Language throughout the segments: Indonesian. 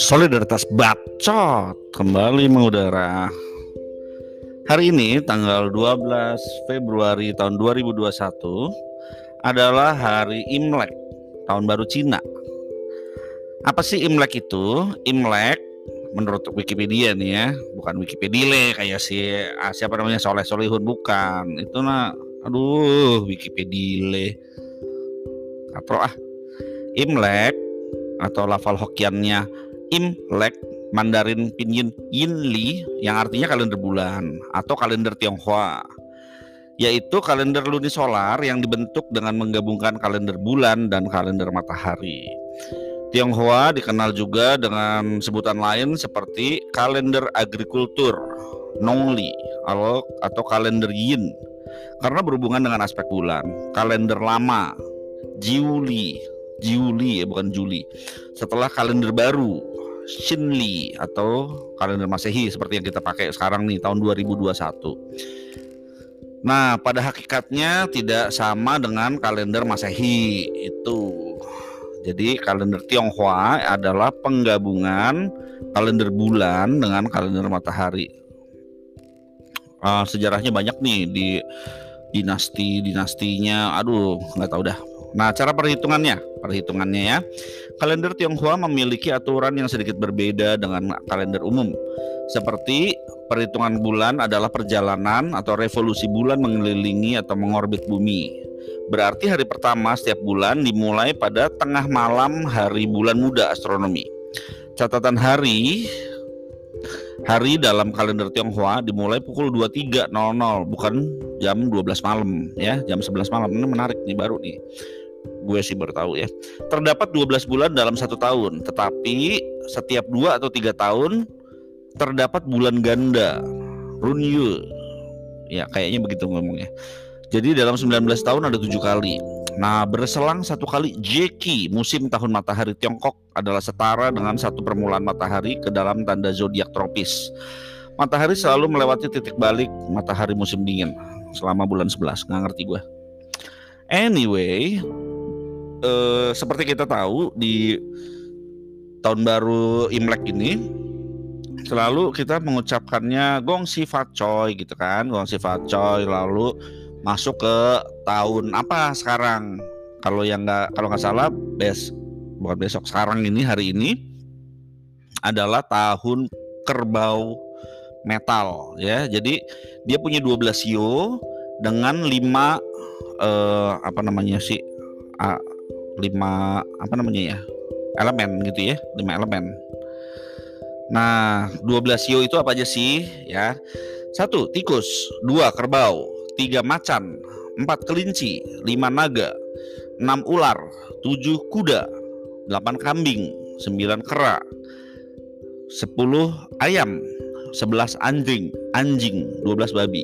Solidaritas Bacot kembali mengudara. Hari ini tanggal 12 Februari tahun 2021 adalah hari Imlek, tahun baru Cina. Apa sih Imlek itu? Imlek menurut Wikipedia nih ya, bukan Wikipedia kayak si ah, siapa namanya Soleh Solihun bukan. Itu nah aduh Wikipedia. Katro ah. Imlek atau lafal Hokiannya Imlek Mandarin Pinyin Yinli yang artinya kalender bulan atau kalender Tionghoa yaitu kalender lunisolar yang dibentuk dengan menggabungkan kalender bulan dan kalender matahari. Tionghoa dikenal juga dengan sebutan lain seperti kalender agrikultur, Nongli atau, atau kalender Yin karena berhubungan dengan aspek bulan. Kalender lama, Jiuli, Jiuli ya bukan Juli. Setelah kalender baru, Shinli atau kalender Masehi seperti yang kita pakai sekarang nih tahun 2021. Nah, pada hakikatnya tidak sama dengan kalender Masehi itu. Jadi kalender Tionghoa adalah penggabungan kalender bulan dengan kalender matahari. Uh, sejarahnya banyak nih di dinasti dinastinya. Aduh, nggak tahu dah. Nah, cara perhitungannya, perhitungannya ya. Kalender Tionghoa memiliki aturan yang sedikit berbeda dengan kalender umum. Seperti perhitungan bulan adalah perjalanan atau revolusi bulan mengelilingi atau mengorbit bumi. Berarti hari pertama setiap bulan dimulai pada tengah malam hari bulan muda astronomi. Catatan hari hari dalam kalender Tionghoa dimulai pukul 23.00 bukan jam 12 malam ya, jam 11 malam. Ini menarik nih baru nih gue sih baru tahu ya. Terdapat 12 bulan dalam satu tahun, tetapi setiap dua atau tiga tahun terdapat bulan ganda, runyu. Ya kayaknya begitu ngomongnya. Jadi dalam 19 tahun ada tujuh kali. Nah berselang satu kali Jeki musim tahun matahari Tiongkok adalah setara dengan satu permulaan matahari ke dalam tanda zodiak tropis. Matahari selalu melewati titik balik matahari musim dingin selama bulan 11. Nggak ngerti gue. Anyway, eh, seperti kita tahu di tahun baru Imlek ini selalu kita mengucapkannya gong si facoy gitu kan. Gong si facoy lalu masuk ke tahun apa sekarang? Kalau yang nggak kalau nggak salah bes bukan besok sekarang ini hari ini adalah tahun kerbau metal ya. Jadi dia punya 12 sio dengan lima eh, apa namanya sih lima apa namanya ya elemen gitu ya lima elemen. Nah 12 sio itu apa aja sih ya? Satu tikus. Dua kerbau. Tiga macan. Empat kelinci. Lima naga. Enam ular. Tujuh kuda. Delapan kambing. Sembilan kera. Sepuluh ayam 11 anjing, anjing, 12 babi.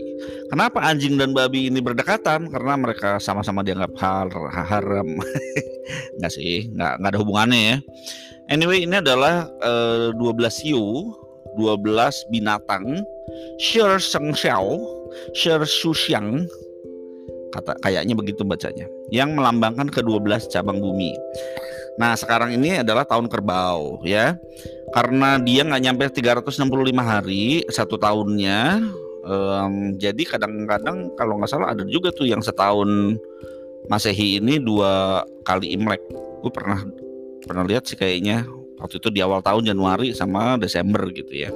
Kenapa anjing dan babi ini berdekatan? Karena mereka sama-sama dianggap har haram. Enggak sih, enggak ada hubungannya ya. Anyway, ini adalah uh, 12 hiu, 12 binatang, Sher Seng Xiao, Sher Su Xiang, kata kayaknya begitu bacanya, yang melambangkan ke-12 cabang bumi. Nah, sekarang ini adalah tahun kerbau ya. Karena dia nggak nyampe 365 hari satu tahunnya um, jadi kadang-kadang kalau nggak salah ada juga tuh yang setahun masehi ini dua kali imlek. Gue pernah pernah lihat sih kayaknya waktu itu di awal tahun Januari sama Desember gitu ya.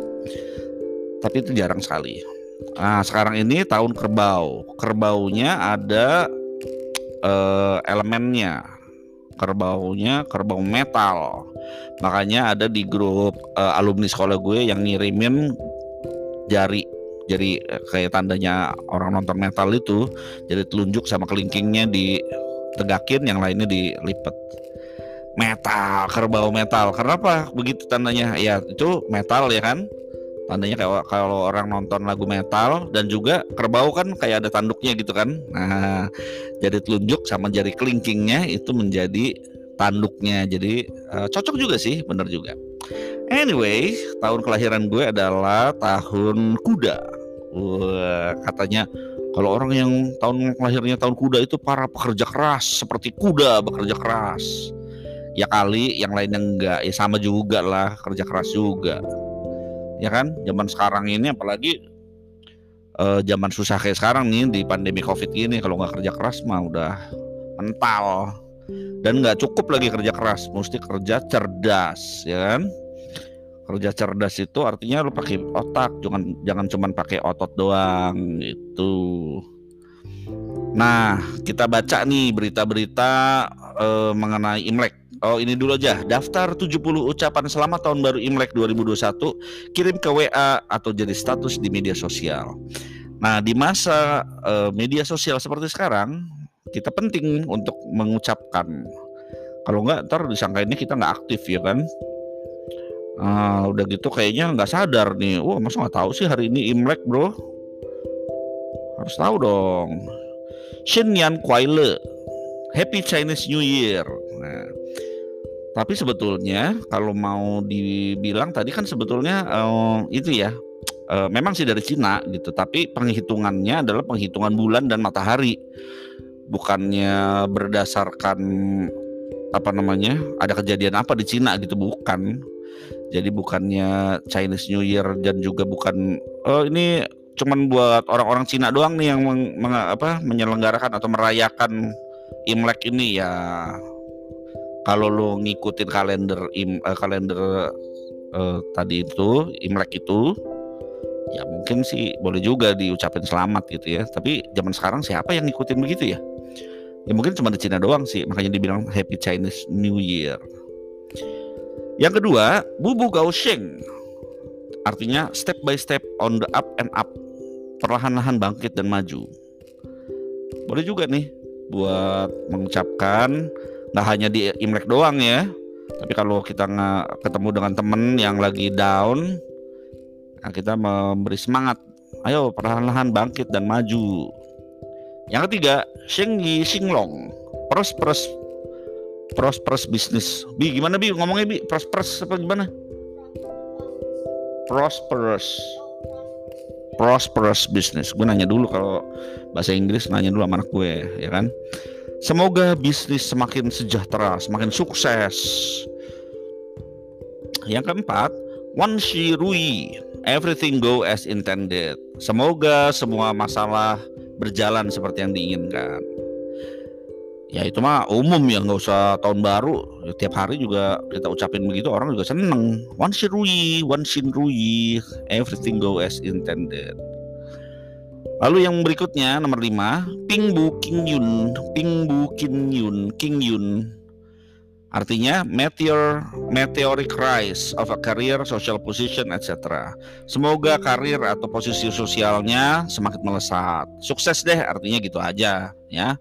Tapi itu jarang sekali. Nah sekarang ini tahun kerbau. Kerbaunya ada uh, elemennya kerbaunya kerbau metal. Makanya ada di grup uh, alumni sekolah gue yang ngirimin jari jadi uh, kayak tandanya orang nonton metal itu jadi telunjuk sama kelingkingnya ditegakin yang lainnya dilipat metal kerbau metal. Kenapa begitu tandanya? Ya itu metal ya kan tandanya kayak kalau orang nonton lagu metal dan juga kerbau kan kayak ada tanduknya gitu kan. Nah jadi telunjuk sama jari kelingkingnya itu menjadi tanduknya. Jadi uh, cocok juga sih bener juga. Anyway tahun kelahiran gue adalah tahun kuda. Wah, katanya Kalau orang yang tahun lahirnya tahun kuda itu para pekerja keras seperti kuda bekerja keras. Ya kali yang lainnya enggak, ya sama juga lah kerja keras juga. Ya kan? Zaman sekarang ini apalagi uh, zaman susah kayak sekarang nih di pandemi covid ini kalau nggak kerja keras mah udah mental. Dan nggak cukup lagi kerja keras mesti kerja cerdas ya kan? Kerja cerdas itu artinya lu pakai otak jangan jangan cuman pakai otot doang gitu. Nah kita baca nih berita-berita uh, mengenai Imlek Oh ini dulu aja daftar 70 ucapan selamat tahun baru Imlek 2021 kirim ke WA atau jadi status di media sosial. Nah di masa uh, media sosial seperti sekarang kita penting untuk mengucapkan. Kalau enggak ntar disangkainnya kita nggak aktif ya kan. Uh, udah gitu kayaknya nggak sadar nih. Wah masa nggak tahu sih hari ini Imlek bro? Harus tahu dong. Yan Kuai Le, Happy Chinese New Year. Nah, tapi sebetulnya kalau mau dibilang tadi kan sebetulnya uh, itu ya uh, memang sih dari Cina gitu. Tapi penghitungannya adalah penghitungan bulan dan matahari, bukannya berdasarkan apa namanya ada kejadian apa di Cina gitu bukan. Jadi bukannya Chinese New Year dan juga bukan oh ini cuman buat orang-orang Cina doang nih yang meng, meng, apa menyelenggarakan atau merayakan Imlek ini. Ya kalau lo ngikutin kalender im, uh, kalender uh, tadi itu Imlek itu ya mungkin sih boleh juga diucapin selamat gitu ya tapi zaman sekarang siapa yang ngikutin begitu ya ya mungkin cuma di Cina doang sih makanya dibilang Happy Chinese New Year yang kedua, bubu gaosheng. Artinya step by step on the up and up. Perlahan-lahan bangkit dan maju. Boleh juga nih buat mengucapkan nggak hanya di Imlek doang ya. Tapi kalau kita nggak ketemu dengan temen yang lagi down, nah kita memberi semangat. Ayo perlahan-lahan bangkit dan maju. Yang ketiga, Shengyi Xinglong. Prosperous prosperous bisnis. Bi gimana Bi ngomongnya Bi? Prosperous apa gimana? Prosperous. Prosperous business. Gue nanya dulu kalau bahasa Inggris nanya dulu sama anak gue, ya kan? Semoga bisnis semakin sejahtera, semakin sukses. Yang keempat, Wan Shi Rui, everything go as intended. Semoga semua masalah berjalan seperti yang diinginkan. Ya itu mah umum ya nggak usah tahun baru. Ya, tiap hari juga kita ucapin begitu orang juga seneng. One rui one rui. Everything go as intended lalu yang berikutnya nomor 5 Pingbu King Yun. Pingbu King Yun. King Yun. Artinya meteor meteoric rise of a career social position etc semoga karir atau posisi sosialnya semakin melesat. Sukses deh artinya gitu aja ya.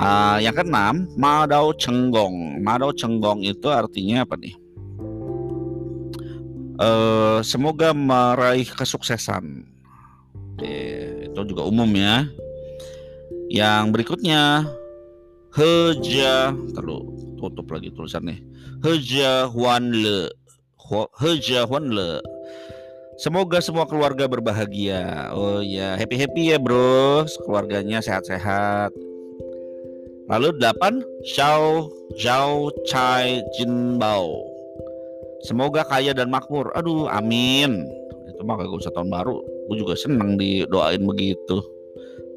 Uh, yang keenam, Madao Cenggong. Madao Cenggong itu artinya apa nih? Uh, semoga meraih kesuksesan. Oke, itu juga umum ya. Yang berikutnya, Heja, terlalu tutup lagi tulisannya. Heja Huan Le. Heja Huan Le. Semoga semua keluarga berbahagia. Oh ya, happy happy ya bro. Keluarganya sehat-sehat. Lalu delapan Xiao Zhao Chai Jin Bao. Semoga kaya dan makmur. Aduh, amin. Itu mah gak usah tahun baru. Gue juga seneng didoain begitu.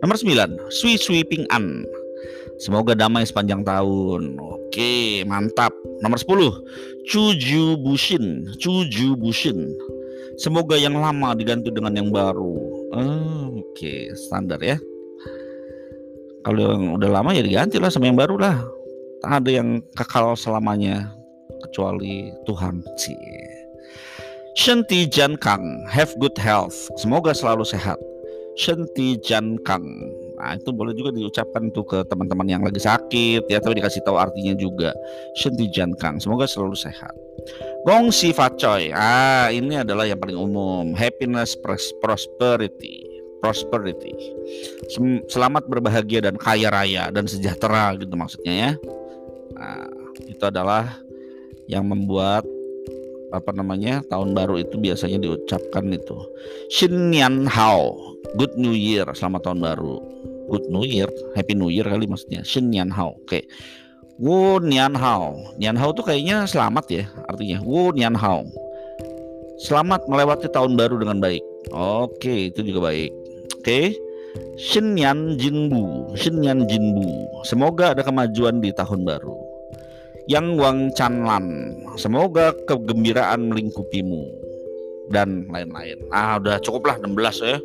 Nomor 9, Sui Sui Ping An. Semoga damai sepanjang tahun. Oke, mantap. Nomor 10, Chuju Bushin. Chuju Bushin. Semoga yang lama diganti dengan yang baru. Oh, Oke, standar ya kalau yang udah lama ya diganti lah sama yang baru lah tak ada yang kekal selamanya kecuali Tuhan sih Shanti Jan Kang have good health. Semoga selalu sehat. Shanti Jan Kang. Nah itu boleh juga diucapkan tuh ke teman-teman yang lagi sakit ya tapi dikasih tahu artinya juga. Shanti Jan Kang semoga selalu sehat. Gong Si Facoy ah ini adalah yang paling umum. Happiness prosperity. Prosperity. Selamat berbahagia dan kaya raya dan sejahtera gitu maksudnya ya. Nah, itu adalah yang membuat apa namanya tahun baru itu biasanya diucapkan itu Xin Nian Hao Good New Year selamat tahun baru. Good New Year Happy New Year kali maksudnya Xin Nian Hao oke. Wu Nian Hao Nian Hao tuh kayaknya selamat ya artinya Wu Nian Hao. Selamat melewati tahun baru dengan baik oke itu juga baik oke. Shinyan Jinbu Shinyan Jinbu semoga ada kemajuan di tahun baru yang Wang Chanlan. Semoga kegembiraan melingkupimu dan lain-lain. Ah, udah cukuplah 16 ya.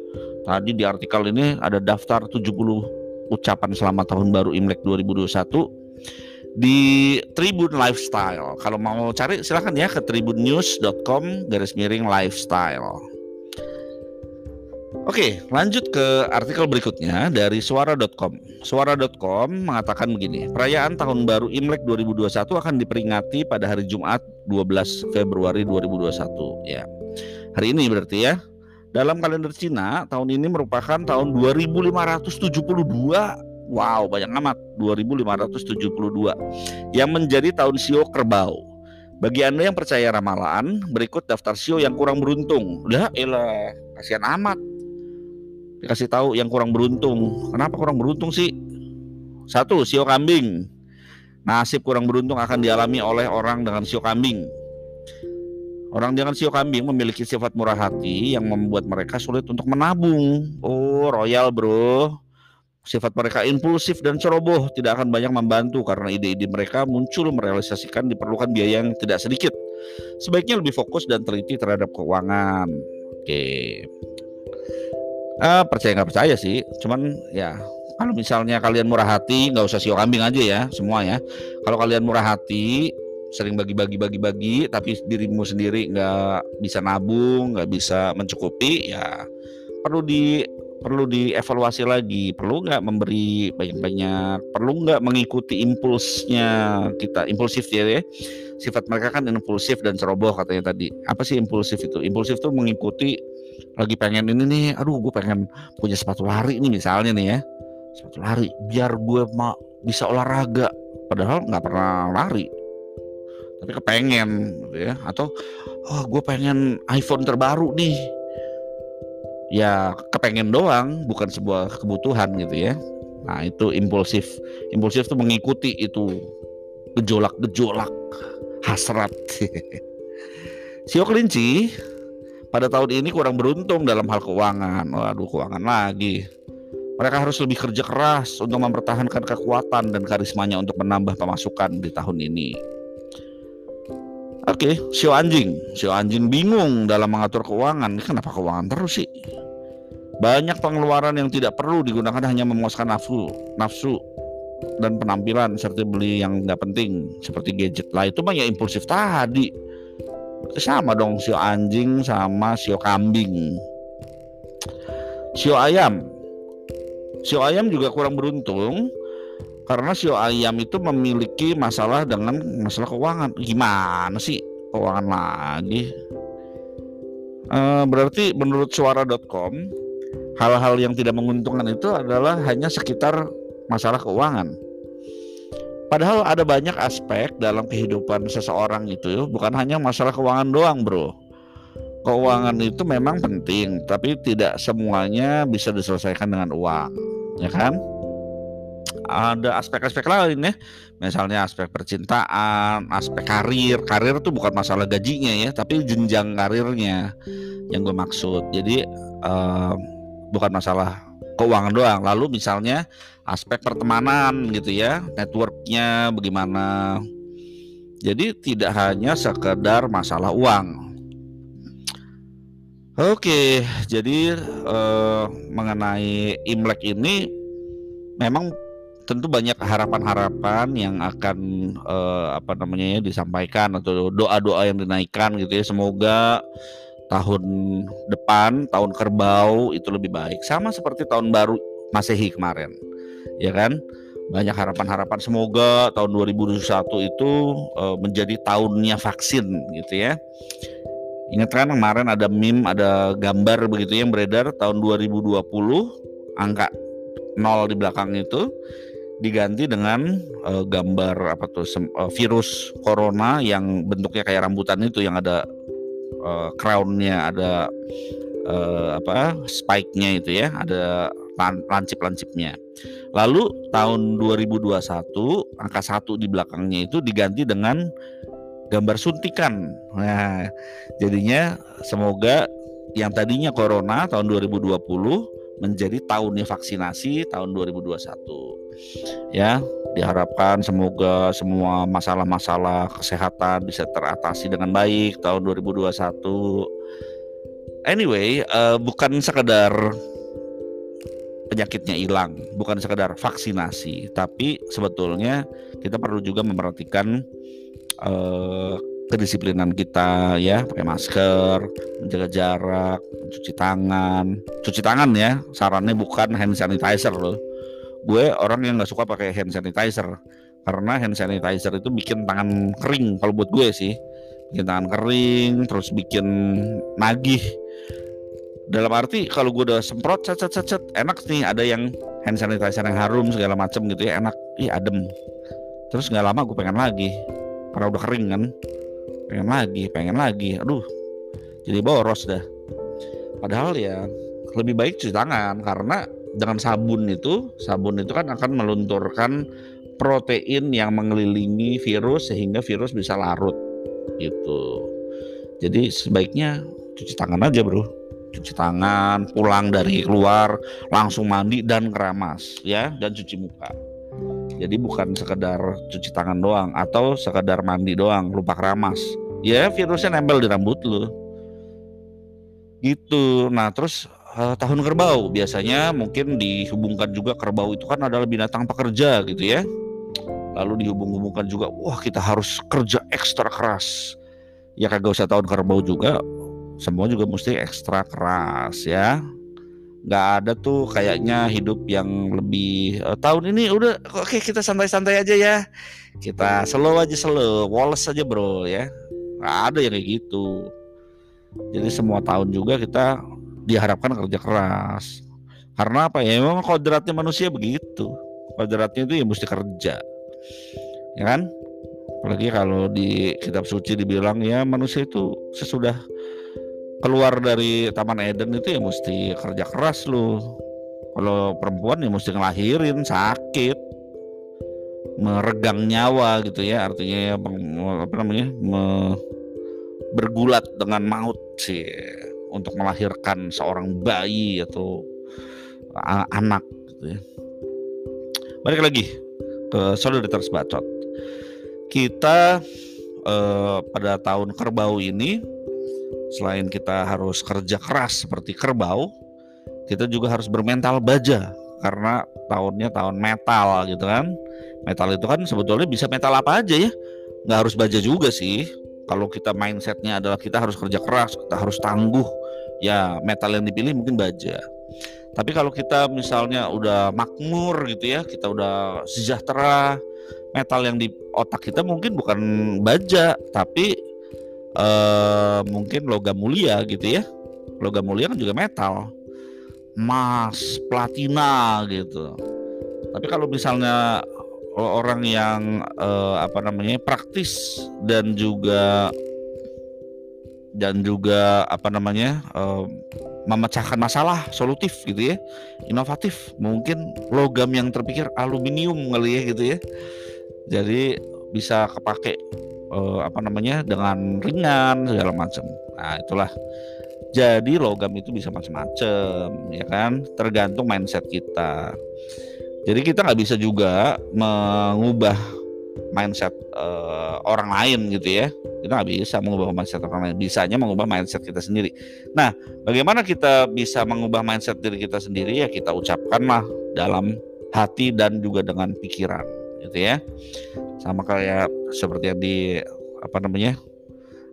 Tadi di artikel ini ada daftar 70 ucapan selamat tahun baru Imlek 2021 di Tribun Lifestyle. Kalau mau cari silahkan ya ke tribunnews.com garis miring lifestyle. Oke, lanjut ke artikel berikutnya dari suara.com. Suara.com mengatakan begini, perayaan tahun baru Imlek 2021 akan diperingati pada hari Jumat 12 Februari 2021 ya. Hari ini berarti ya. Dalam kalender Cina, tahun ini merupakan tahun 2572. Wow, banyak amat. 2572 yang menjadi tahun Sio Kerbau. Bagi Anda yang percaya ramalan, berikut daftar Sio yang kurang beruntung. Lah, elah, kasihan amat dikasih tahu yang kurang beruntung. Kenapa kurang beruntung sih? Satu, sio kambing. Nasib kurang beruntung akan dialami oleh orang dengan sio kambing. Orang dengan sio kambing memiliki sifat murah hati yang membuat mereka sulit untuk menabung. Oh, royal bro. Sifat mereka impulsif dan ceroboh tidak akan banyak membantu karena ide-ide mereka muncul merealisasikan diperlukan biaya yang tidak sedikit. Sebaiknya lebih fokus dan teliti terhadap keuangan. Oke. Uh, percaya nggak percaya sih, cuman ya kalau misalnya kalian murah hati nggak usah sio kambing aja ya semua ya. Kalau kalian murah hati sering bagi-bagi bagi-bagi tapi dirimu sendiri nggak bisa nabung nggak bisa mencukupi ya perlu di perlu dievaluasi lagi. Perlu nggak memberi banyak-banyak perlu nggak mengikuti impulsnya kita impulsif ya, ya. Sifat mereka kan impulsif dan ceroboh katanya tadi. Apa sih impulsif itu? Impulsif itu mengikuti lagi pengen ini nih aduh gue pengen punya sepatu lari nih misalnya nih ya. Sepatu lari biar gue mau bisa olahraga. Padahal nggak pernah lari. Tapi kepengen gitu ya. Atau oh gue pengen iPhone terbaru nih. Ya kepengen doang bukan sebuah kebutuhan gitu ya. Nah itu impulsif. Impulsif tuh mengikuti itu gejolak-gejolak hasrat. Sio kelinci pada tahun ini kurang beruntung dalam hal keuangan. Waduh, keuangan lagi. Mereka harus lebih kerja keras untuk mempertahankan kekuatan dan karismanya untuk menambah pemasukan di tahun ini. Oke, okay, sio anjing. Sio anjing bingung dalam mengatur keuangan. Kenapa keuangan terus sih? Banyak pengeluaran yang tidak perlu digunakan hanya memuaskan nafsu, nafsu dan penampilan serta beli yang nggak penting seperti gadget lah itu banyak impulsif tadi sama dong sio anjing sama sio kambing. Sio ayam. Sio ayam juga kurang beruntung karena sio ayam itu memiliki masalah dengan masalah keuangan. Gimana sih keuangan lagi? E, berarti menurut suara.com hal-hal yang tidak menguntungkan itu adalah hanya sekitar masalah keuangan Padahal ada banyak aspek dalam kehidupan seseorang itu, bukan hanya masalah keuangan doang, bro. Keuangan itu memang penting, tapi tidak semuanya bisa diselesaikan dengan uang, ya kan? Ada aspek-aspek lain ya, misalnya aspek percintaan, aspek karir. Karir itu bukan masalah gajinya ya, tapi jenjang karirnya yang gue maksud. Jadi uh, bukan masalah keuangan doang. Lalu misalnya aspek pertemanan gitu ya, networknya bagaimana. Jadi tidak hanya sekedar masalah uang. Oke, jadi eh, mengenai Imlek ini memang tentu banyak harapan-harapan yang akan eh, apa namanya ya, disampaikan atau doa-doa yang dinaikkan gitu ya. Semoga tahun depan, tahun kerbau itu lebih baik. Sama seperti tahun baru Masehi kemarin. Ya kan? Banyak harapan-harapan semoga tahun 2021 itu uh, menjadi tahunnya vaksin gitu ya. Ingat kan kemarin ada meme, ada gambar begitu yang beredar tahun 2020 angka nol di belakang itu diganti dengan uh, gambar apa tuh uh, virus corona yang bentuknya kayak rambutan itu yang ada uh, crownnya ada uh, apa spike-nya itu ya ada lancip-lancipnya. Lalu tahun 2021 angka satu di belakangnya itu diganti dengan gambar suntikan. Nah jadinya semoga yang tadinya corona tahun 2020 menjadi tahunnya vaksinasi tahun 2021 ya diharapkan semoga semua masalah-masalah kesehatan bisa teratasi dengan baik tahun 2021 anyway uh, bukan sekedar penyakitnya hilang bukan sekedar vaksinasi tapi sebetulnya kita perlu juga memperhatikan uh, kedisiplinan kita ya pakai masker menjaga jarak mencuci tangan. Cuci tangan ya sarannya bukan hand sanitizer loh. Gue orang yang nggak suka pakai hand sanitizer karena hand sanitizer itu bikin tangan kering. Kalau buat gue sih bikin tangan kering terus bikin nagih. Dalam arti kalau gue udah semprot cet cet cet enak nih ada yang hand sanitizer yang harum segala macem gitu ya enak. Ih adem. Terus nggak lama gue pengen lagi karena udah kering kan pengen lagi pengen lagi. Aduh jadi boros dah. Padahal ya lebih baik cuci tangan karena dengan sabun itu sabun itu kan akan melunturkan protein yang mengelilingi virus sehingga virus bisa larut gitu. Jadi sebaiknya cuci tangan aja bro. Cuci tangan pulang dari keluar langsung mandi dan keramas ya dan cuci muka jadi bukan sekedar cuci tangan doang atau sekedar mandi doang lupa keramas. Ya virusnya nempel di rambut lu. Gitu. Nah terus uh, tahun kerbau. Biasanya mungkin dihubungkan juga kerbau itu kan adalah binatang pekerja gitu ya. Lalu dihubung-hubungkan juga wah kita harus kerja ekstra keras. Ya kagak usah tahun kerbau juga. Semua juga mesti ekstra keras ya nggak ada tuh kayaknya hidup yang lebih uh, tahun ini udah oke okay, kita santai-santai aja ya. Kita slow aja slow woles aja bro ya. Nggak ada yang kayak gitu. Jadi semua tahun juga kita diharapkan kerja keras. Karena apa ya? Memang kodratnya manusia begitu. Kodratnya itu ya mesti kerja. Ya kan? Apalagi kalau di kitab suci dibilang ya manusia itu sesudah keluar dari taman Eden itu ya mesti kerja keras loh kalau perempuan ya mesti ngelahirin sakit meregang nyawa gitu ya artinya ya apa namanya me, bergulat dengan maut sih untuk melahirkan seorang bayi atau anak gitu ya. Balik lagi ke solidaritas bacot. Kita eh, pada tahun kerbau ini selain kita harus kerja keras seperti kerbau, kita juga harus bermental baja karena tahunnya tahun metal gitu kan. Metal itu kan sebetulnya bisa metal apa aja ya, nggak harus baja juga sih kalau kita mindsetnya adalah kita harus kerja keras, kita harus tangguh, ya metal yang dipilih mungkin baja. Tapi kalau kita misalnya udah makmur gitu ya, kita udah sejahtera, metal yang di otak kita mungkin bukan baja, tapi uh, mungkin logam mulia gitu ya. Logam mulia kan juga metal, emas, platina gitu. Tapi kalau misalnya orang yang uh, apa namanya praktis dan juga dan juga apa namanya uh, memecahkan masalah solutif gitu ya inovatif mungkin logam yang terpikir aluminium kali ya gitu ya jadi bisa kepake uh, apa namanya dengan ringan segala macam nah itulah jadi logam itu bisa macam-macam ya kan tergantung mindset kita jadi kita nggak bisa juga mengubah mindset uh, orang lain gitu ya. Kita nggak bisa mengubah mindset orang lain. Bisanya mengubah mindset kita sendiri. Nah, bagaimana kita bisa mengubah mindset diri kita sendiri ya kita ucapkanlah dalam hati dan juga dengan pikiran gitu ya. Sama kayak seperti yang di apa namanya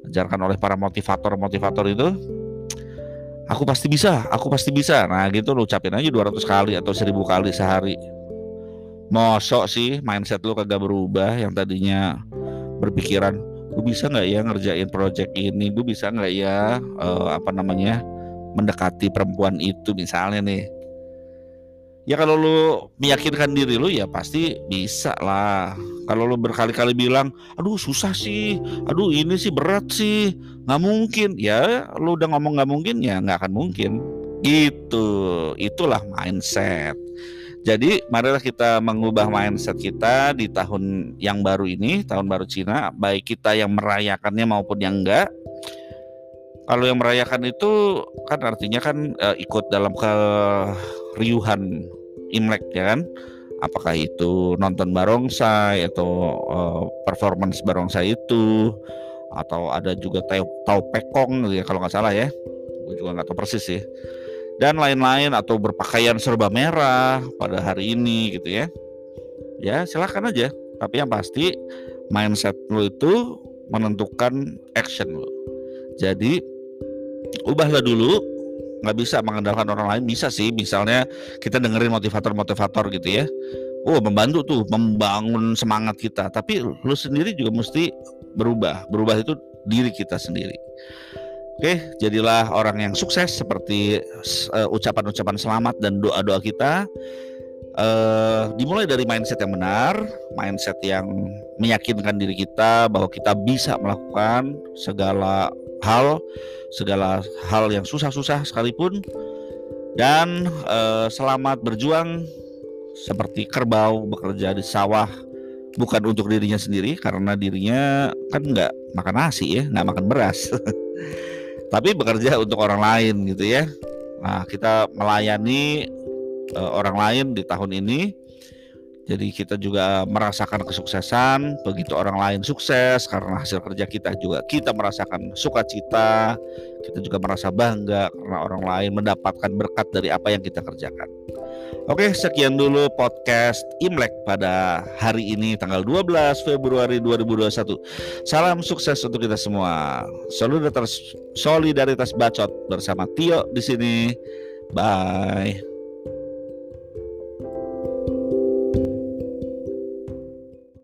ajarkan oleh para motivator-motivator itu aku pasti bisa, aku pasti bisa. Nah, gitu lu ucapin aja 200 kali atau 1000 kali sehari. Mosok sih mindset lu kagak berubah yang tadinya berpikiran gue bisa nggak ya ngerjain project ini? Gue bisa nggak ya uh, apa namanya mendekati perempuan itu? Misalnya nih ya kalau lu meyakinkan diri lu ya pasti bisa lah. Kalau lu berkali-kali bilang aduh susah sih. Aduh ini sih berat sih. Nggak mungkin. Ya lu udah ngomong nggak mungkin ya nggak akan mungkin. Gitu. Itulah mindset. Jadi marilah kita mengubah mindset kita di tahun yang baru ini tahun baru Cina baik kita yang merayakannya maupun yang enggak kalau yang merayakan itu kan artinya kan uh, ikut dalam keriuhan Imlek ya kan? Apakah itu nonton barongsai atau uh, performance barongsai itu? Atau ada juga tau, tau pekong ya kalau nggak salah ya? Gue juga nggak tahu persis sih. Dan lain-lain atau berpakaian serba merah pada hari ini gitu ya. Ya silahkan aja. Tapi yang pasti mindset lo itu menentukan action lo jadi ubahlah dulu nggak bisa mengandalkan orang lain. Bisa sih misalnya kita dengerin motivator-motivator gitu ya. Oh membantu tuh membangun semangat kita. Tapi lu sendiri juga mesti berubah. Berubah itu diri kita sendiri. Oke jadilah orang yang sukses seperti eh, ucapan-ucapan selamat dan doa-doa kita. Uh, dimulai dari mindset yang benar mindset yang meyakinkan diri kita bahwa kita bisa melakukan segala hal, segala hal yang susah-susah sekalipun, dan eh, selamat berjuang seperti kerbau bekerja di sawah bukan untuk dirinya sendiri karena dirinya kan nggak makan nasi ya, nggak makan beras, tapi bekerja untuk orang lain gitu ya. Nah kita melayani uh, orang lain di tahun ini jadi kita juga merasakan kesuksesan, begitu orang lain sukses karena hasil kerja kita juga kita merasakan sukacita, kita juga merasa bangga karena orang lain mendapatkan berkat dari apa yang kita kerjakan. Oke, sekian dulu podcast Imlek pada hari ini tanggal 12 Februari 2021. Salam sukses untuk kita semua. Solidaritas solidaritas bacot bersama Tio di sini. Bye.